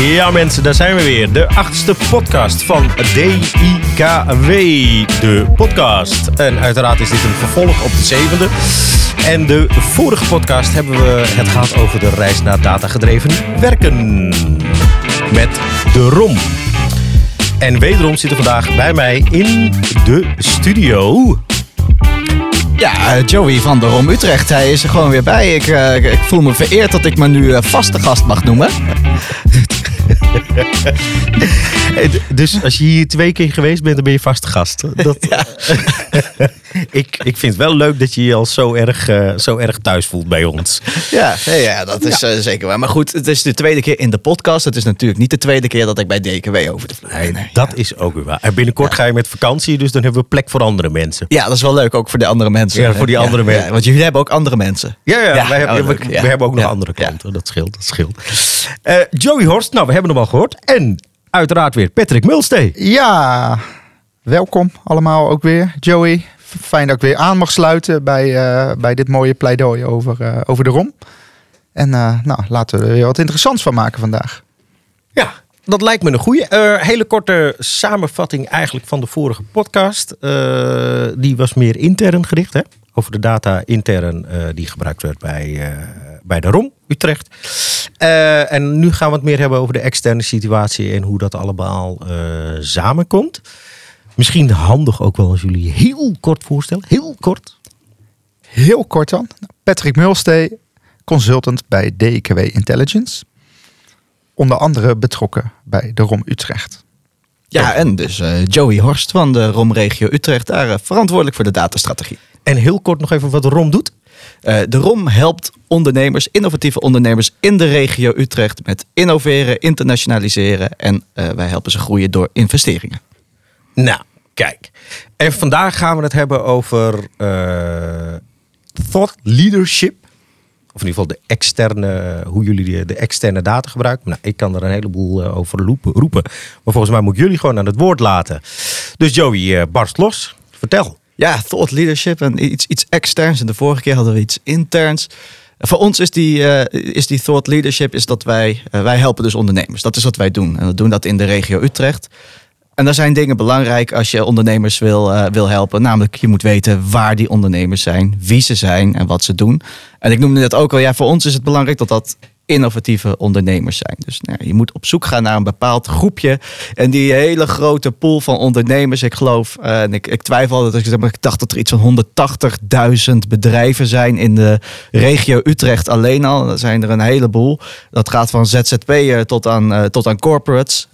Ja mensen, daar zijn we weer. De achtste podcast van DIKW, de podcast. En uiteraard is dit een vervolg op de zevende. En de vorige podcast hebben we het gehad over de reis naar datagedreven werken. Met de ROM. En wederom zit er vandaag bij mij in de studio... Ja, Joey van de Rom Utrecht, hij is er gewoon weer bij. Ik, eh, ik voel me vereerd dat ik me nu eh, vaste gast mag noemen. dus als je hier twee keer geweest bent, dan ben je vaste gast. Dat, ik, ik vind het wel leuk dat je je al zo erg, uh, zo erg thuis voelt bij ons. Ja, ja, ja dat is ja. Uh, zeker waar. Maar goed, het is de tweede keer in de podcast. Het is natuurlijk niet de tweede keer dat ik bij DKW over de vloer nee, nee, Dat is ook weer waar. En binnenkort ga je met vakantie, dus dan hebben we plek voor andere mensen. Ja, dat is wel leuk, ook voor de andere mensen. Ja, voor die andere mensen. want jullie hebben ook andere mensen. Ja, ja, wij hebben, we, we, hebben ook nog andere klanten. Dat scheelt, dat scheelt. Uh, Joey Horst, nou, we hebben hem al gehoord. En uiteraard weer Patrick Mulstee. Ja, welkom allemaal ook weer. Joey, fijn dat ik weer aan mag sluiten bij, uh, bij dit mooie pleidooi over, uh, over de ROM. En uh, nou, laten we er weer wat interessants van maken vandaag. Ja, dat lijkt me een goede. Hele korte samenvatting eigenlijk van de vorige podcast. Die was meer intern gericht, hè? over de data intern die gebruikt werd bij, bij de ROM Utrecht. en nu gaan we het meer hebben over de externe situatie en hoe dat allemaal samenkomt. Misschien handig ook wel als jullie heel kort voorstellen. Heel kort. Heel kort dan. Patrick Mulstee, consultant bij DKW Intelligence onder andere betrokken bij de ROM Utrecht. Ja, en dus uh, Joey Horst van de ROM Regio Utrecht, daar uh, verantwoordelijk voor de datastrategie. En heel kort nog even wat de ROM doet. Uh, de ROM helpt ondernemers, innovatieve ondernemers in de regio Utrecht met innoveren, internationaliseren en wij helpen ze groeien door investeringen. Nou, kijk. En vandaag gaan we het hebben over thought leadership of in ieder geval de externe, hoe jullie de, externe data gebruiken. Nou, ik kan er een heleboel uh, over roepen. Maar volgens mij moet jullie gewoon aan het woord laten. Dus Joey, uh, barst los. Vertel. Ja, thought leadership en iets, iets externs. En de vorige keer hadden we iets interns. Voor ons is die, is die thought leadership is dat wij, wij helpen dus ondernemers. Dat is wat wij doen. En we doen dat in de regio Utrecht. En daar zijn dingen belangrijk als je ondernemers wil, uh, wil helpen. Namelijk, je moet weten waar die ondernemers zijn, wie ze zijn en wat ze doen. En ik noemde net ook al, ja, voor ons is het belangrijk dat dat innovatieve ondernemers zijn. Dus nou, je moet op zoek gaan naar een bepaald groepje. En die hele grote pool van ondernemers, ik geloof, uh, en ik, ik twijfel dat ik, ik dacht dat er iets van 180.000 bedrijven zijn in de regio Utrecht alleen al. Dat zijn er een heleboel. Dat gaat van ZZP'er tot aan, uh, tot aan corporates.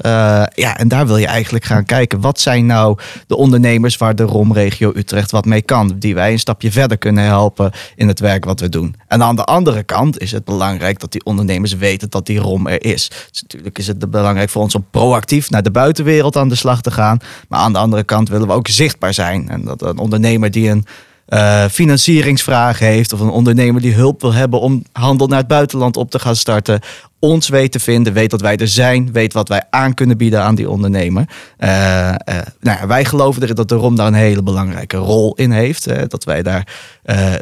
Ja, en daar wil je eigenlijk gaan kijken. Wat zijn nou de ondernemers waar de ROM regio Utrecht wat mee kan? Die wij een stapje verder kunnen helpen in het werk wat we doen. En aan de andere kant is het belangrijk dat die ondernemers ondernemers weten dat die ROM er is. Dus natuurlijk is het belangrijk voor ons om proactief naar de buitenwereld aan de slag te gaan. Maar aan de andere kant willen we ook zichtbaar zijn. En dat een ondernemer die een uh, financieringsvraag heeft of een ondernemer die hulp wil hebben om handel naar het buitenland op te gaan starten, ons weet te vinden, weet dat wij er zijn, weet wat wij aan kunnen bieden aan die ondernemer. Uh, uh, nou, wij geloven erin dat de ROM daar een hele belangrijke rol in heeft. dat wij daar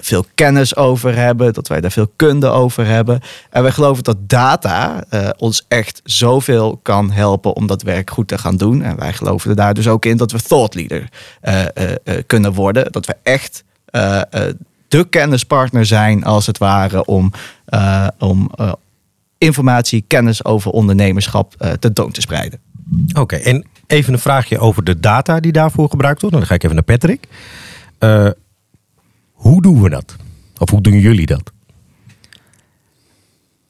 veel kennis over hebben, dat wij daar veel kunde over hebben. En wij geloven dat data ons echt zoveel kan helpen om dat werk goed te gaan doen. En wij geloven er daar dus ook in dat we thought leader kunnen worden. Dat we echt de kennispartner zijn, als het ware, om, om informatie, kennis over ondernemerschap uh, tentoon te spreiden. Oké, en even een vraagje over de data die daarvoor gebruikt wordt. Dan ga ik even naar Patrick. Uh, hoe doen we dat? Of hoe doen jullie dat?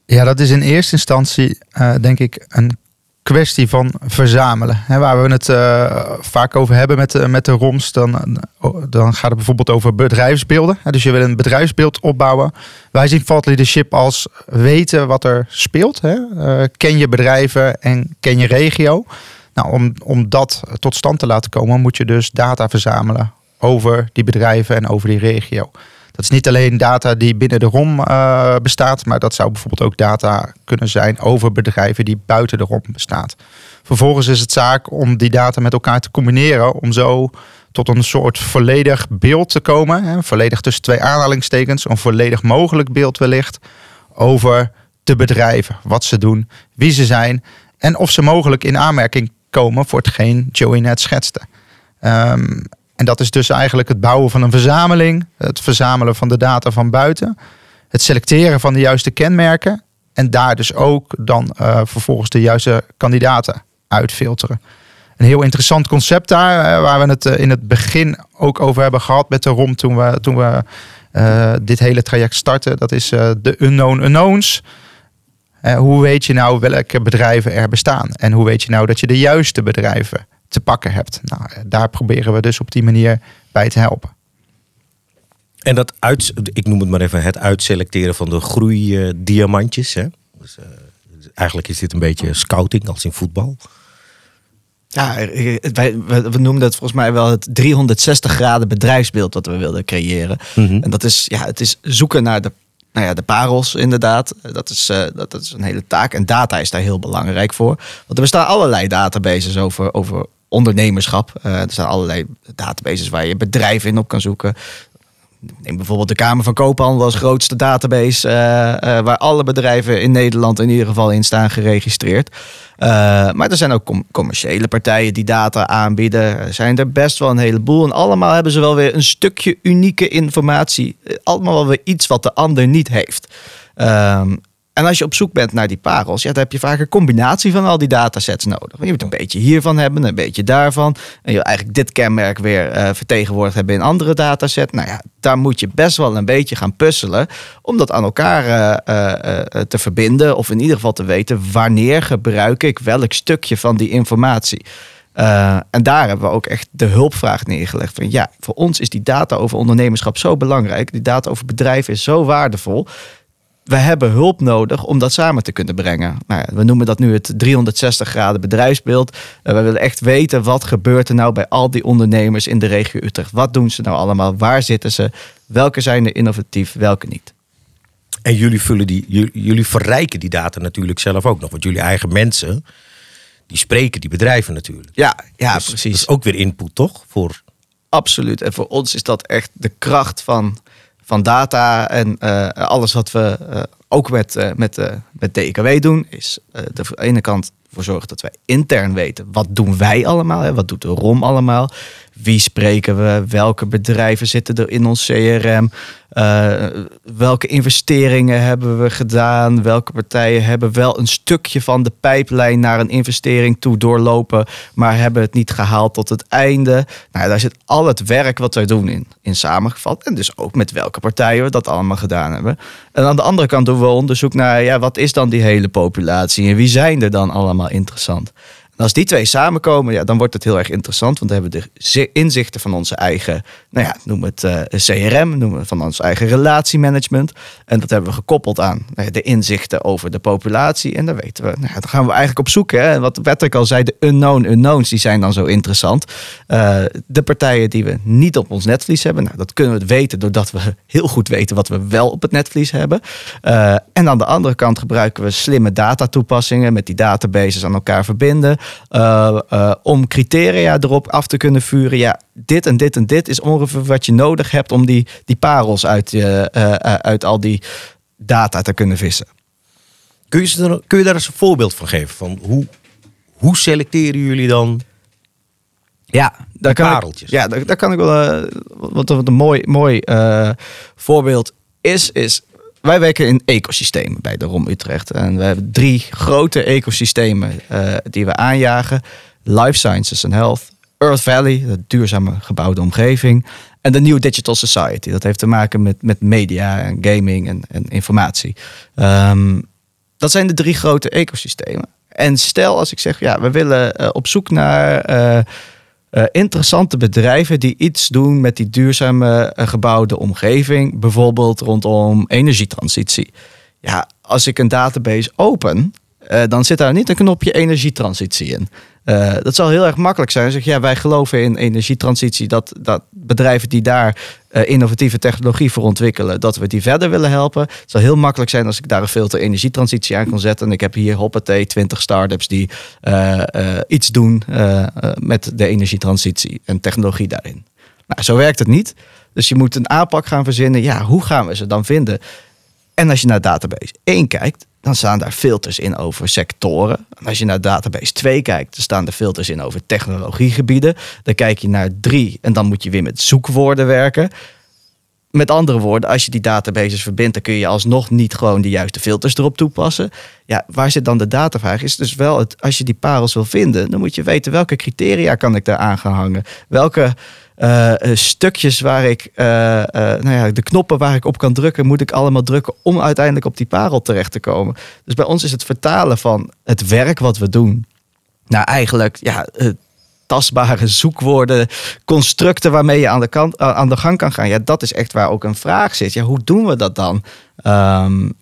Ja, dat is in eerste instantie, uh, denk ik, een kwestie van verzamelen. Waar we het uh, vaak over hebben met, uh, met de ROMs, dan, dan gaat het bijvoorbeeld over bedrijfsbeelden. dus je wil een bedrijfsbeeld opbouwen. Wij zien thought leadership als weten wat er speelt. Uh, ken je bedrijven en ken je regio. Nou, om, om dat tot stand te laten komen, moet je dus data verzamelen over die bedrijven en over die regio. Dat is niet alleen data die binnen de ROM uh, bestaat, maar dat zou bijvoorbeeld ook data kunnen zijn over bedrijven die buiten de ROM bestaan. Vervolgens is het zaak om die data met elkaar te combineren om zo tot een soort volledig beeld te komen. Hè, volledig tussen twee aanhalingstekens, een volledig mogelijk beeld wellicht over de bedrijven, wat ze doen, wie ze zijn en of ze mogelijk in aanmerking komen voor hetgeen Joey net schetste. Ehm, en dat is dus eigenlijk het bouwen van een verzameling, het verzamelen van de data van buiten, het selecteren van de juiste kenmerken en daar dus ook dan uh, vervolgens de juiste kandidaten uitfilteren. Een heel interessant concept daar, uh, waar we het uh, in het begin ook over hebben gehad met de ROM toen we, toen we dit hele traject starten. Dat is de unknown unknowns. hoe weet je nou welke bedrijven er bestaan? En hoe weet je nou dat je de juiste bedrijven te pakken hebt? Nou, daar proberen we dus op die manier bij te helpen. En dat uit, ik noem het maar even het uitselecteren van de groeidiamantjes. Hè? Dus, uh, eigenlijk is dit een beetje scouting als in voetbal. Ja, wij, we noemen dat volgens mij wel het 360 graden bedrijfsbeeld dat we wilden creëren. Mm -hmm. En dat is, ja, het is zoeken naar de, nou ja, de parels inderdaad. Dat is, uh, dat, dat is een hele taak. En data is daar heel belangrijk voor. Want er bestaan allerlei databases over, over ondernemerschap. Uh, er zijn allerlei databases waar je bedrijven in op kan zoeken. Neem bijvoorbeeld de Kamer van Koophandel als grootste database, uh, uh, waar alle bedrijven in Nederland in ieder geval in staan geregistreerd. Maar er zijn ook com commerciële partijen die data aanbieden. Er zijn er best wel een heleboel. En allemaal hebben ze wel weer een stukje unieke informatie. Allemaal wel weer iets wat de ander niet heeft. Um, en als je op zoek bent naar die parels, ja, dan heb je vaak een combinatie van al die datasets nodig. Je moet een beetje hiervan hebben, een beetje daarvan. En je eigenlijk dit kenmerk weer uh, vertegenwoordigd hebben in andere datasets. Nou ja, daar moet je best wel een beetje gaan puzzelen om dat aan elkaar uh, uh, te verbinden. Of in ieder geval te weten wanneer gebruik ik welk stukje van die informatie. Uh, en daar hebben we ook echt de hulpvraag neergelegd. Van ja, voor ons is die data over ondernemerschap zo belangrijk. Die data over bedrijven is zo waardevol we hebben hulp nodig om dat samen te kunnen brengen. Nou ja, we noemen dat nu het 360 graden bedrijfsbeeld. Uh, we willen echt weten wat gebeurt er nou bij al die ondernemers in de regio Utrecht. Wat doen ze nou allemaal? Waar zitten ze? Welke zijn er innovatief, welke niet? En jullie, vullen die, jullie, verrijken die data natuurlijk zelf ook nog. Want jullie eigen mensen, die spreken die bedrijven natuurlijk. Ja, ja dus precies. Dat is ook weer input, toch? Voor... Absoluut. En voor ons is dat echt de kracht van van data en uh, alles wat we uh, ook met, uh, met, met DKW doen, is de ene kant voor zorgen dat wij intern weten wat doen wij allemaal, hè? wat doet de ROM allemaal, wie spreken we, welke bedrijven zitten er in ons CRM, uh, welke investeringen hebben we gedaan, welke partijen hebben wel een stukje van de pijplijn naar een investering toe doorlopen, maar hebben het niet gehaald tot het einde. Nou, daar zit al het werk wat wij doen in, in samengevat en dus ook met welke partijen we dat allemaal gedaan hebben. En aan de andere kant doen we onderzoek naar ja, wat is dan die hele populatie en wie zijn er dan allemaal interessant. Als die twee samenkomen, ja, dan wordt het heel erg interessant. Want dan hebben we de inzichten van onze eigen, nou ja, noem het uh, CRM, noem van ons eigen relatiemanagement. En dat hebben we gekoppeld aan nou de inzichten over de populatie. En dan weten we, nou ja, dan gaan we eigenlijk op zoek. Hè. Wat Patrick al zei, de unknown unknowns, die zijn dan zo interessant. Uh, de partijen die we niet op ons netvlies hebben, nou, dat kunnen we weten doordat we heel goed weten wat we wel op het netvlies hebben. Uh, en aan de andere kant gebruiken we slimme datatoepassingen met die databases aan elkaar verbinden. Uh, uh, om criteria erop af te kunnen vuren. Ja, dit en dit en dit is ongeveer wat je nodig hebt om die, die parels uit, uh, uit al die data te kunnen vissen. Kun je, kun je daar eens een voorbeeld van geven? Van hoe, hoe selecteren jullie dan ja, daar kan pareltjes? Ik, ja, daar, daar, kan ik wel. wat, wat een mooi, mooi voorbeeld is, is wij werken in ecosystemen bij de ROM Utrecht. En we hebben drie grote ecosystemen uh, die we aanjagen. Life Sciences and Health, Earth Valley, de duurzame gebouwde omgeving. En de New Digital Society. Dat heeft te maken met, met media en gaming en, en informatie. Um, dat zijn de drie grote ecosystemen. En stel als ik zeg, ja, we willen uh, op zoek naar... Uh, uh, interessante bedrijven die iets doen met die duurzame uh, gebouwde omgeving, bijvoorbeeld rondom energietransitie. Ja, als ik een database open, uh, dan zit daar niet een knopje energietransitie in. Uh, dat zal heel erg makkelijk zijn. Zeg, ja, wij geloven in energietransitie. Dat, dat bedrijven die daar uh, innovatieve technologie voor ontwikkelen, dat we die verder willen helpen. Het zal heel makkelijk zijn als ik daar een filter energietransitie aan kan zetten. En ik heb hier hoppatee 20 start-ups die uh, iets doen met de energietransitie en technologie daarin. Nou, zo werkt het niet. Dus je moet een aanpak gaan verzinnen. Ja, hoe gaan we ze dan vinden? En als je naar database 1 kijkt, dan staan daar filters in over sectoren. En als je naar database 2 kijkt, dan staan er filters in over technologiegebieden. Dan kijk je naar 3 en dan moet je weer met zoekwoorden werken. Met andere woorden, als je die databases verbindt, dan kun je alsnog niet gewoon de juiste filters erop toepassen. Ja, waar zit dan de datavraag? Is dus wel het, als je die parels wil vinden, dan moet je weten welke criteria kan ik daar aangehangen. Welke uh, stukjes waar ik, uh, nou ja, de knoppen waar ik op kan drukken, moet ik allemaal drukken om uiteindelijk op die parel terecht te komen. Dus bij ons is het vertalen van het werk wat we doen naar eigenlijk ja, tastbare zoekwoorden, constructen waarmee je aan de, kant, aan de gang kan gaan. Ja, dat is echt waar ook een vraag zit. Ja, hoe doen we dat dan? Um,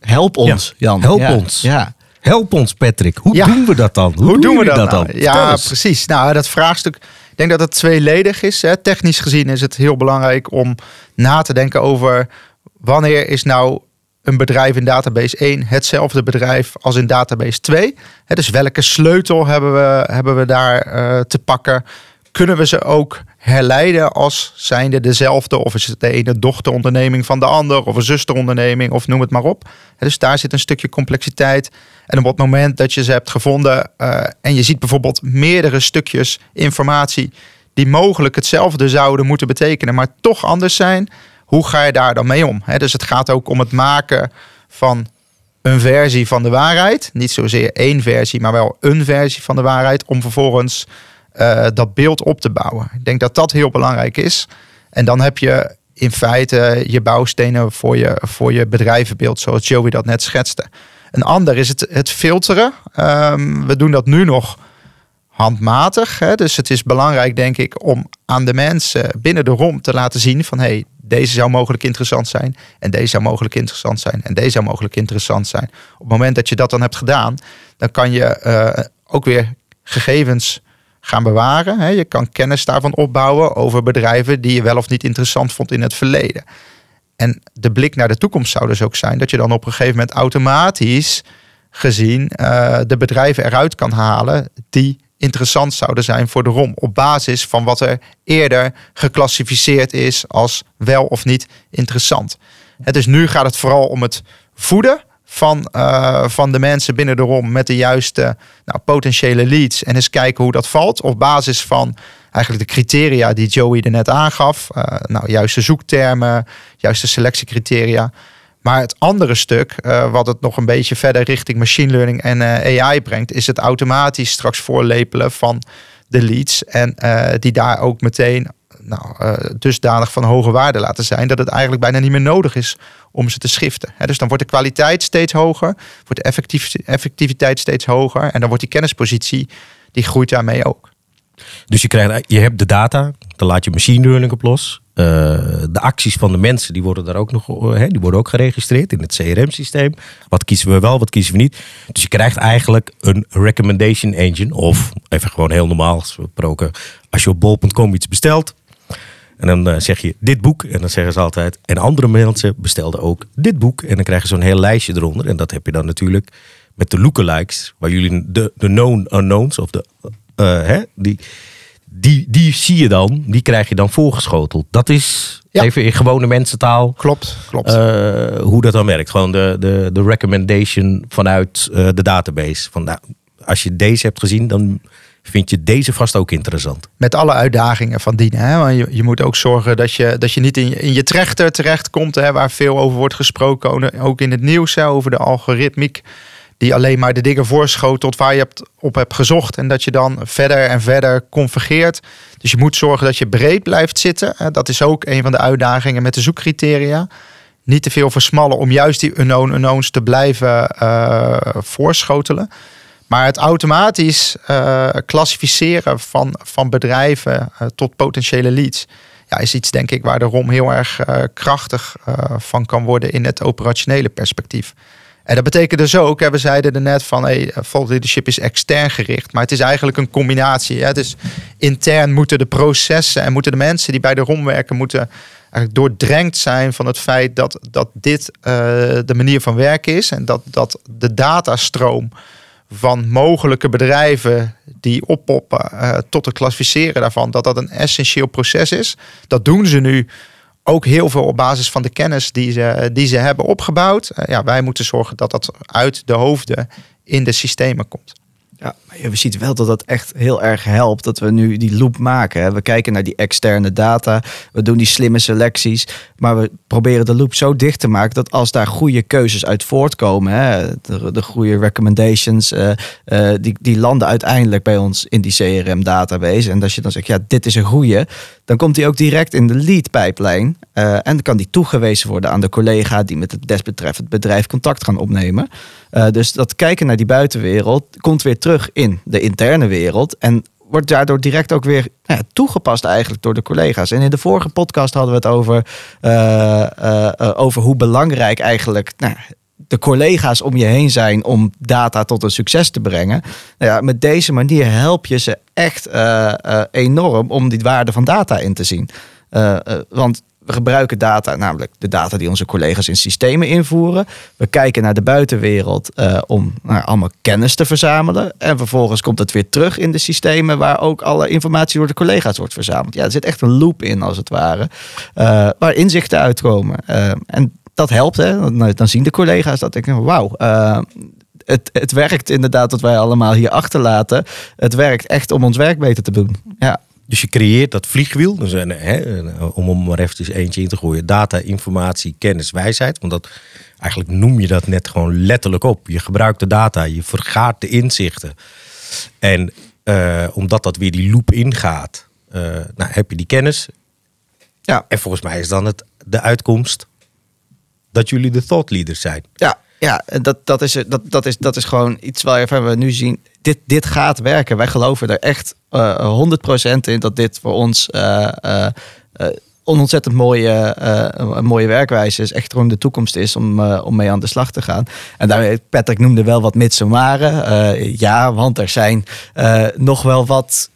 help ons, Jan. Help ons. Ja. Help ons, Patrick. Hoe doen we dat dan? Hoe, doen we dat, dat dan? Nou? Ja, precies. Nou, dat vraagstuk. Ik denk dat het tweeledig is. Hè. Technisch gezien is het heel belangrijk om na te denken over wanneer is nou een bedrijf in database 1 hetzelfde bedrijf als in database 2? dus welke sleutel hebben we, hebben we daar uh, te pakken? Kunnen we ze ook herleiden als zijnde dezelfde? Of is het de ene dochteronderneming van de ander? Of een zusteronderneming? Of noem het maar op. dus daar zit een stukje complexiteit. En op het moment dat je ze hebt gevonden uh, en je ziet bijvoorbeeld meerdere stukjes informatie die mogelijk hetzelfde zouden moeten betekenen, maar toch anders zijn, hoe ga je daar dan mee om? dus het gaat ook om het maken van een versie van de waarheid. Niet zozeer één versie, maar wel een versie van de waarheid. Om vervolgens uh, dat beeld op te bouwen. Ik denk dat dat heel belangrijk is. En dan heb je in feite je bouwstenen voor je, voor je bedrijvenbeeld, zoals Joey dat net schetste. Een ander is het, het filteren. Um, we doen dat nu nog handmatig. Hè? Dus het is belangrijk, denk ik, om aan de mensen binnen de ROM te laten zien van hey, deze zou mogelijk interessant zijn. En deze zou mogelijk interessant zijn. En deze zou mogelijk interessant zijn. Op het moment dat je dat dan hebt gedaan, dan kan je uh, ook weer gegevens gaan bewaren. Je kan kennis daarvan opbouwen over bedrijven die je wel of niet interessant vond in het verleden. En de blik naar de toekomst zou dus ook zijn dat je dan op een gegeven moment automatisch gezien uh, de bedrijven eruit kan halen die interessant zouden zijn voor de ROM. Op basis van wat er eerder geclassificeerd is als wel of niet interessant. Dus nu gaat het vooral om het voeden van, uh, van de mensen binnen de ROM met de juiste nou, potentiële leads. En eens kijken hoe dat valt. Op basis van eigenlijk de criteria die Joey er net aangaf. Uh, nou, juiste zoektermen, juiste selectiecriteria. Maar het andere stuk, uh, wat het nog een beetje verder richting machine learning en AI brengt, is het automatisch straks voorlepelen van de leads. En die daar ook meteen nou, dusdanig van hoge waarde laten zijn dat het eigenlijk bijna niet meer nodig is om ze te schiften. Dus dan wordt de kwaliteit steeds hoger, wordt de effectiviteit steeds hoger en dan wordt die kennispositie, die groeit daarmee ook. Dus je, krijgt, je hebt de data, dan laat je machine learning op los. Uh, de acties van de mensen die worden daar ook nog uh, die worden ook geregistreerd in het CRM-systeem. Wat kiezen we wel, wat kiezen we niet. Dus je krijgt eigenlijk een recommendation engine. Of even gewoon heel normaal gesproken. Als je op bol.com iets bestelt. En dan uh, zeg je dit boek. En dan zeggen ze altijd. En andere mensen bestelden ook dit boek. En dan krijg je zo'n heel lijstje eronder. En dat heb je dan natuurlijk met de lookalikes. Waar jullie de, de known unknowns of de uh, hè, die, die, die zie je dan, die krijg je dan voorgeschoteld. Dat is even in gewone mensentaal. Klopt, klopt. Uh, hoe dat dan werkt. Gewoon de, de, de recommendation vanuit de database. Van, nou, als je deze hebt gezien, dan vind je deze vast ook interessant. Met alle uitdagingen van dienen. Hè? Want je, je moet ook zorgen dat je, dat je niet in in je trechter terechtkomt, hè, waar veel over wordt gesproken. Ook in het nieuws hè, over de algoritmiek die alleen maar de dingen voorschotelt waar je op hebt gezocht. En dat je dan verder en verder convergeert. Dus je moet zorgen dat je breed blijft zitten. Dat is ook een van de uitdagingen met de zoekcriteria. Niet te veel versmallen om juist die unknown unknowns te blijven uh, voorschotelen. Maar het automatisch uh, klassificeren van, van bedrijven uh, tot potentiële leads. Ja, is iets denk ik waar de ROM heel erg krachtig van kan worden in het operationele perspectief. En dat betekent dus ook, we zeiden er net van, hey, Leadership is extern gericht, maar het is eigenlijk een combinatie. Hè? Dus intern moeten de processen en moeten de mensen die bij de ROM werken, moeten eigenlijk doordrenkt zijn van het feit dat, dat dit de manier van werken is en dat, dat de datastroom van mogelijke bedrijven die oppoppen uh, tot het klassificeren daarvan, dat dat een essentieel proces is. Dat doen ze nu ook heel veel op basis van de kennis die ze, die ze hebben opgebouwd. Eh, ja, wij moeten zorgen dat dat uit de hoofden in de systemen komt. Ja, we zien wel dat dat echt heel erg helpt dat we nu die loop maken. Hè. We kijken naar die externe data, we doen die slimme selecties, maar we proberen de loop zo dicht te maken dat als daar goede keuzes uit voortkomen, hè, de, de goede recommendations, uh, uh, die, die landen uiteindelijk bij ons in die CRM-database. En als je dan zegt, ja, dit is een goede, dan komt die ook direct in de lead-pijplijn. Uh, en dan kan die toegewezen worden aan de collega die met het desbetreffend bedrijf contact gaan opnemen. Uh, dus dat kijken naar die buitenwereld komt weer terug in de interne wereld. En wordt daardoor direct ook weer ja, toegepast eigenlijk door de collega's. En in de vorige podcast hadden we het over, uh, over hoe belangrijk eigenlijk nou, de collega's om je heen zijn om data tot een succes te brengen. Nou ja, met deze manier help je ze echt enorm om die waarde van data in te zien. want we gebruiken data, namelijk de data die onze collega's in systemen invoeren. We kijken naar de buitenwereld om nou, allemaal kennis te verzamelen. En vervolgens komt het weer terug in de systemen waar ook alle informatie door de collega's wordt verzameld. Ja, er zit echt een loop in als het ware, waar inzichten uitkomen. En dat helpt, hè? Dan, dan, zien de collega's dat ik wauw. het, het werkt inderdaad wat wij allemaal hier achterlaten. Het werkt echt om ons werk beter te doen. Ja. Dus je creëert dat vliegwiel, dus een, hè, om hem maar eventjes eentje in te gooien. Data, informatie, kennis, wijsheid. Want dat, eigenlijk noem je dat net gewoon letterlijk op. Je gebruikt de data, je vergaart de inzichten. En uh, omdat dat weer die loop ingaat, uh, nou, heb je die kennis. Ja. En volgens mij is dan het, de uitkomst dat jullie de thought leaders zijn. Ja, ja, dat, dat, is, dat, dat, is, dat is gewoon iets waar we nu zien. Dit, dit gaat werken. Wij geloven er echt uh, 100% in dat dit voor ons uh, uh, een ontzettend mooie, mooie werkwijze is. Echt gewoon de toekomst is om, om mee aan de slag te gaan. En daarmee, Patrick noemde wel wat mits en maren. ja, want er zijn nog wel wat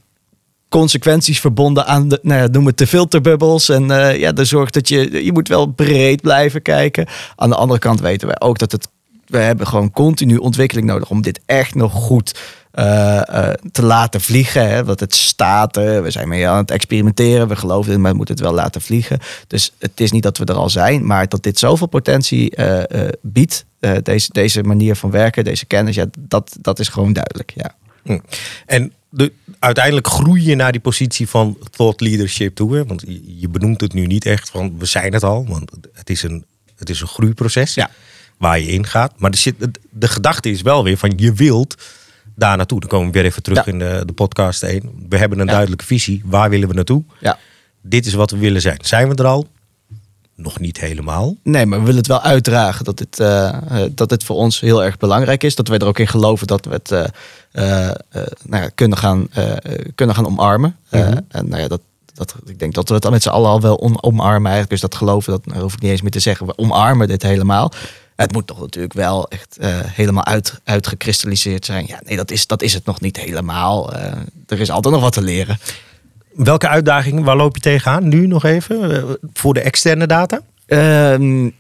consequenties verbonden aan de, nou ja, noem het de filterbubbels. En uh, ja, de zorg dat je, je moet wel breed blijven kijken. Aan de andere kant weten wij ook dat het, we hebben gewoon continu ontwikkeling nodig om dit echt nog goed uh, uh, te laten vliegen. Hè? Want het staat er, we zijn mee aan het experimenteren, we geloven in, maar we moeten het wel laten vliegen. Dus het is niet dat we er al zijn, maar dat dit zoveel potentie biedt, deze, deze manier van werken, deze kennis, ja, dat, dat is gewoon duidelijk. Ja. Hm. En de, uiteindelijk groei je naar die positie van thought leadership toe. Hè? Want je, benoemt het nu niet echt van we zijn het al. Want het is een, het is een groeiproces ja. waar je in gaat. Maar de, zit, de, gedachte is wel weer van je wilt daar naartoe. Dan komen we weer even terug ja. in de, de podcast heen. We hebben een ja. duidelijke visie. Waar willen we naartoe? Ja. Dit is wat we willen zijn. Zijn we er al? Nog niet helemaal. Nee, maar we willen het wel uitdragen dat dit, uh, dat dit voor ons heel erg belangrijk is. Dat wij er ook in geloven dat we het uh, nou ja, kunnen, gaan, kunnen gaan omarmen. Mm -hmm. en nou ja, dat, dat, ik denk dat we het met z'n allen al wel omarmen eigenlijk. Dus dat geloven, dat hoef ik niet eens meer te zeggen. We omarmen dit helemaal. Het moet toch natuurlijk wel echt helemaal uit, uitgekristalliseerd zijn. Ja, nee, dat is, dat is het nog niet helemaal. er is altijd nog wat te leren. Welke uitdagingen, waar loop je tegenaan nu nog even voor de externe data? Um,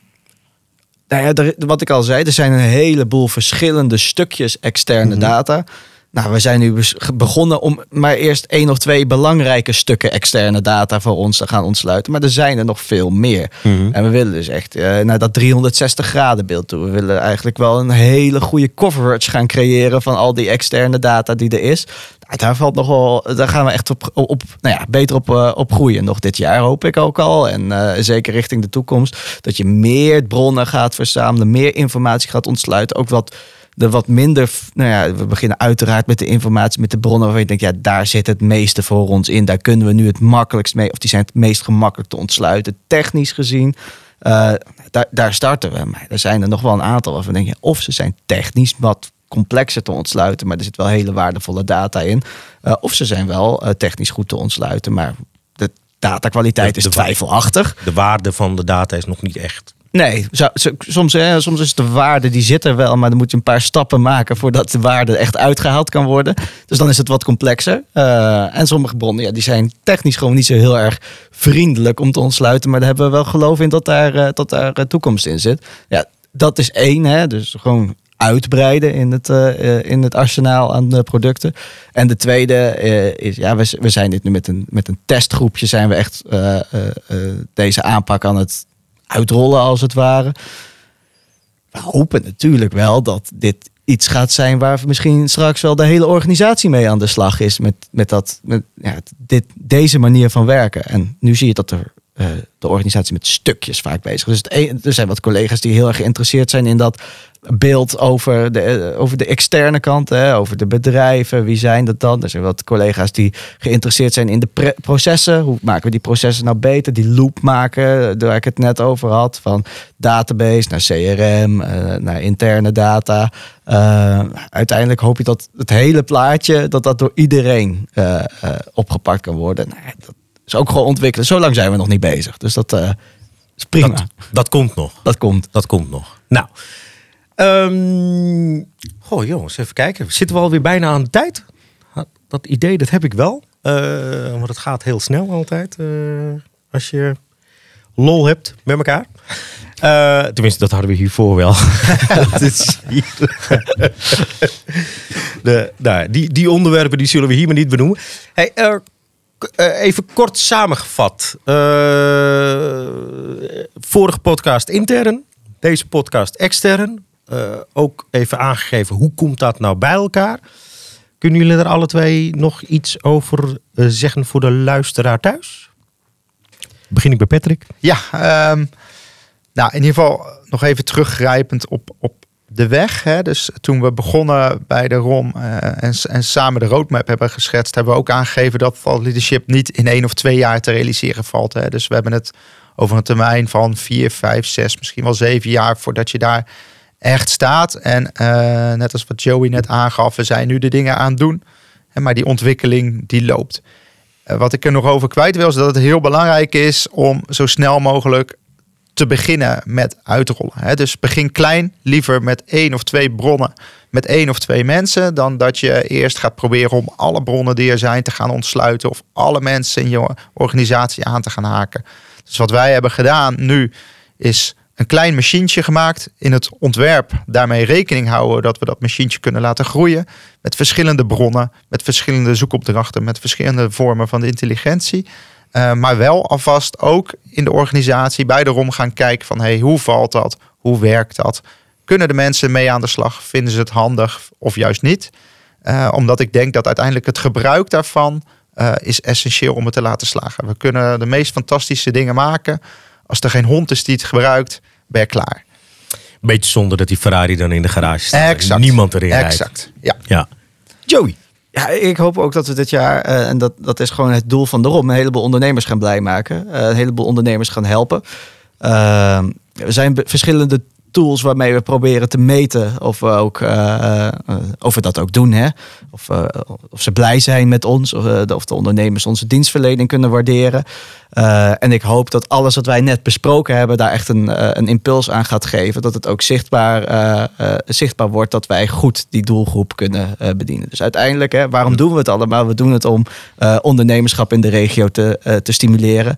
nou ja, er, wat ik al zei, er zijn een heleboel verschillende stukjes externe mm -hmm. data. Nou, we zijn nu begonnen om maar eerst één of twee belangrijke stukken externe data voor ons te gaan ontsluiten. Maar er zijn er nog veel meer. Mm -hmm. En we willen dus echt uh, naar dat 360 graden beeld toe. We willen eigenlijk wel een hele goede coverage gaan creëren van al die externe data die er is. Daar valt nog wel, daar gaan we echt op, op nou ja, beter op, uh, op groeien. Nog dit jaar hoop ik ook al. En uh, zeker richting de toekomst. Dat je meer bronnen gaat verzamelen, meer informatie gaat ontsluiten. Ook wat de wat minder. Nou ja, we beginnen uiteraard met de informatie, met de bronnen waarvan je denkt, ja, daar zit het meeste voor ons in. Daar kunnen we nu het makkelijkst mee, of die zijn het meest gemakkelijk te ontsluiten, technisch gezien. Uh, daar, daar starten we. Maar er zijn er nog wel een aantal waarvan denk je, of ze zijn technisch wat complexer te ontsluiten, maar er zit wel hele waardevolle data in. Uh, of ze zijn wel uh, technisch goed te ontsluiten, maar de datakwaliteit is twijfelachtig. De waarde van de data is nog niet echt Nee, zo, zo, soms, hè, soms is de waarde, die zit er wel, maar dan moet je een paar stappen maken voordat de waarde echt uitgehaald kan worden. Dus dan is het wat complexer. Uh, en sommige bronnen, ja, die zijn technisch gewoon niet zo heel erg vriendelijk om te ontsluiten, maar daar hebben we wel geloof in dat daar, dat daar toekomst in zit. Ja, dat is één, hè, dus gewoon uitbreiden in het, eh, eh, in het arsenaal aan de producten. En de tweede eh, is, ja, we, we zijn dit nu met een, met een testgroepje, zijn we echt eh, eh, eh, deze aanpak aan het uitrollen als het ware. We hopen natuurlijk wel dat dit iets gaat zijn waar misschien straks wel de hele organisatie mee aan de slag is. Met, met, dat, met ja, dit, deze manier van werken. En nu zie je dat er, eh, de organisatie met stukjes vaak bezig. Dus er zijn wat collega's die heel erg geïnteresseerd zijn in dat beeld over de, eh, over de externe kant. Hè, over de bedrijven. Wie zijn dat dan? Er zijn wat collega's die geïnteresseerd zijn in de processen. Hoe maken we die processen nou beter? Die loop maken, waar ik het net over had. Van database naar CRM, eh, naar interne data. Eh, uiteindelijk hoop je dat het hele plaatje, dat dat door iedereen eh, eh, opgepakt kan worden. Nou, dat ook gewoon ontwikkelen. Zo lang zijn we nog niet bezig. Dus dat is prima. Dat, Dat, dat komt nog. komt. Dat komt nog. Nou. ehm goh jongens, even kijken. Zitten we alweer bijna aan de tijd? Dat idee, dat heb ik wel. Eh, want het gaat heel snel altijd. eh, als je lol hebt met elkaar. Tenminste, dat hadden we hiervoor wel. Dat de, nou, die, die onderwerpen die zullen we hier maar niet benoemen. Hey, even kort samengevat. Eh, vorige podcast intern, deze podcast extern. Eh, ook even aangegeven, hoe komt dat nou bij elkaar? Kunnen jullie er alle twee nog iets over eh, zeggen voor de luisteraar thuis? Begin ik bij Patrick. Ja, ehm, nou in ieder geval nog even teruggrijpend op, op de weg. Hè. Dus toen we begonnen bij de ROM eh, en, en samen de roadmap hebben geschetst, hebben we ook aangegeven dat thought leadership niet in één of twee jaar te realiseren valt. Hè. Dus we hebben het over een termijn van vier, vijf, zes, misschien wel zeven jaar voordat je daar echt staat. En eh, net als wat Joey net aangaf, we zijn nu de dingen aan het doen. Maar die ontwikkeling die loopt. Eh, wat ik er nog over kwijt wil, is dat het heel belangrijk is om zo snel mogelijk te beginnen met uitrollen. Hè. Dus begin klein, liever met één of twee bronnen, met één of twee mensen, dan dat je eerst gaat proberen om alle bronnen die er zijn te gaan ontsluiten of alle mensen in je organisatie aan te gaan haken. Dus wat wij hebben gedaan nu is een klein machientje gemaakt in het ontwerp. Daarmee rekening houden dat we dat machientje kunnen laten groeien met verschillende bronnen, met verschillende zoekopdrachten, met verschillende vormen van intelligentie. Uh, maar wel alvast ook in de organisatie bij de ROM gaan kijken van hey, hoe valt dat? Hoe werkt dat? Kunnen de mensen mee aan de slag? Vinden ze het handig of juist niet? Uh, omdat ik denk dat uiteindelijk het gebruik daarvan uh, is essentieel om het te laten slagen. We kunnen de meest fantastische dingen maken. Als er geen hond is die het gebruikt, ben je klaar. Beetje zonder dat die Ferrari dan in de garage staat. Exact. Niemand erin rijdt. Exact. Ja. ja. Joey. Ja, ik hoop ook dat we dit jaar, uh, en dat, dat is gewoon het doel van de ROM, een heleboel ondernemers gaan blij maken. Uh, een heleboel ondernemers gaan helpen. Uh, er zijn verschillende tools waarmee we proberen te meten of we, ook, uh, of we dat ook doen. Hè? Of, of ze blij zijn met ons, of, de, of de ondernemers onze dienstverlening kunnen waarderen. en ik hoop dat alles wat wij net besproken hebben, daar echt een, een impuls aan gaat geven. Dat het ook zichtbaar, zichtbaar wordt dat wij goed die doelgroep kunnen bedienen. Dus uiteindelijk, hè, waarom doen we het allemaal? We doen het om ondernemerschap in de regio te, te stimuleren.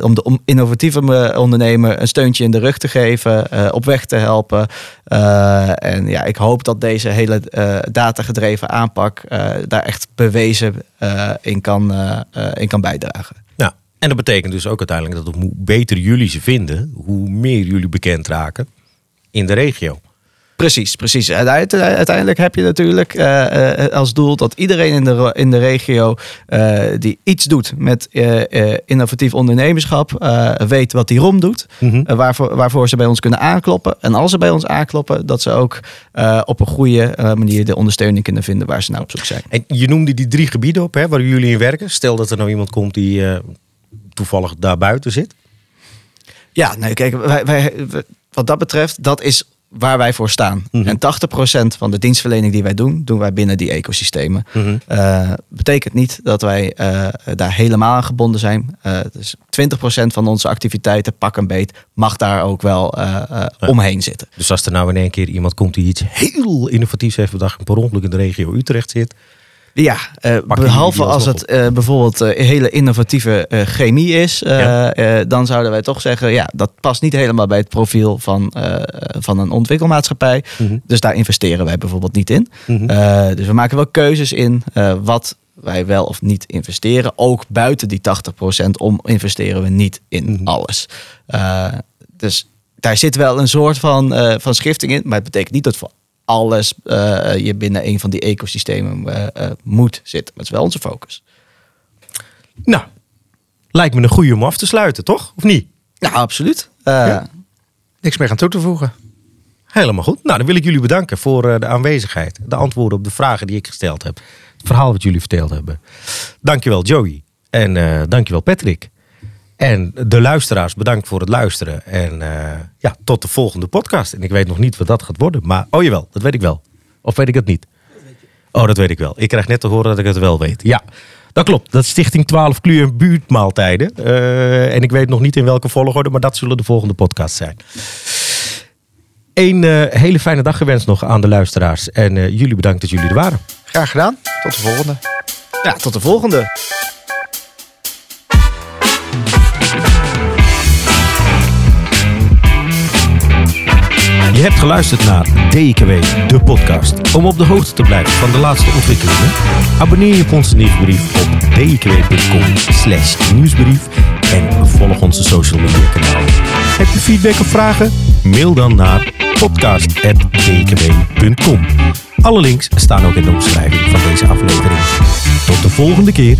om de om innovatieve ondernemer een steuntje in de rug te geven. op weg te helpen. Uh, en ja, ik hoop dat deze hele uh, datagedreven aanpak uh, daar echt bewezen in, kan, in kan bijdragen. Ja, en dat betekent dus ook uiteindelijk dat hoe beter jullie ze vinden, hoe meer jullie bekend raken in de regio. Precies, precies. En uiteindelijk heb je natuurlijk uh, uh, als doel dat iedereen in de, in de regio uh, die iets doet met innovatief ondernemerschap, weet wat die ROM doet. Mm -hmm. waarvoor, waarvoor ze bij ons kunnen aankloppen. En als ze bij ons aankloppen, dat ze ook op een goede manier de ondersteuning kunnen vinden waar ze naar op zoek zijn. En je noemde die drie gebieden op hè, waar jullie in werken. Stel dat er nou iemand komt die toevallig daar buiten zit. Ja, nee, kijk, wij, wij, wat dat betreft, dat is waar wij voor staan. Mm -hmm. En 80% van de dienstverlening die wij doen, doen wij binnen die ecosystemen. Mm -hmm. uh, betekent niet dat wij uh, daar helemaal aan gebonden zijn. Uh, dus 20% van onze activiteiten, pak een beet, mag daar ook wel ja. omheen zitten. Dus als er nou in één keer iemand komt die iets heel innovatiefs heeft bedacht, per ongeluk in de regio Utrecht zit, Ja, jullie behalve als het eh, bijvoorbeeld eh, hele innovatieve chemie is, Ja. dan zouden wij toch zeggen, ja, dat past niet helemaal bij het profiel van, van een ontwikkelmaatschappij. Mhm. Dus daar investeren wij bijvoorbeeld niet in. Mhm. Dus we maken wel keuzes in wat wij wel of niet investeren. Ook buiten die 80% om investeren we niet in Mhm. alles. Dus daar zit wel een soort van, van schifting in. Maar het betekent niet dat voor alles eh, je binnen een van die ecosystemen eh, eh, moet zitten. Het is wel onze focus. Nou, lijkt me een goede om af te sluiten, toch? Of niet? Ja, absoluut. Eh, Ja. Niks meer aan toe te voegen. Helemaal goed. Nou, dan wil ik jullie bedanken voor eh, de aanwezigheid. De antwoorden op de vragen die ik gesteld heb. Het verhaal wat jullie verteld hebben. Dankjewel Joey. En eh dankjewel Patrick. En de luisteraars, bedankt voor het luisteren. En eh, ja, tot de volgende podcast. En ik weet nog niet wat dat gaat worden. Maar, oh jawel, dat weet ik wel. Of weet ik het niet? Oh, dat weet ik wel. Ik krijg net te horen dat ik het wel weet. Ja, dat klopt. Dat is Stichting 12 Kluur en Buurtmaaltijden. Eh, en ik weet nog niet in welke volgorde, maar dat zullen de volgende podcast zijn. Een eh, hele fijne dag gewenst nog aan de luisteraars. En eh, jullie bedankt dat jullie er waren. Graag gedaan. Tot de volgende. ja, tot de volgende. Je hebt geluisterd naar DKW, de podcast. Om op de hoogte te blijven van de laatste ontwikkelingen, abonneer je op onze nieuwsbrief op dkwcom slash nieuwsbrief en volg onze social media kanalen. Heb je feedback of vragen? Mail dan naar podcast.dkw.com. Alle links staan ook in de omschrijving van deze aflevering. Tot de volgende keer.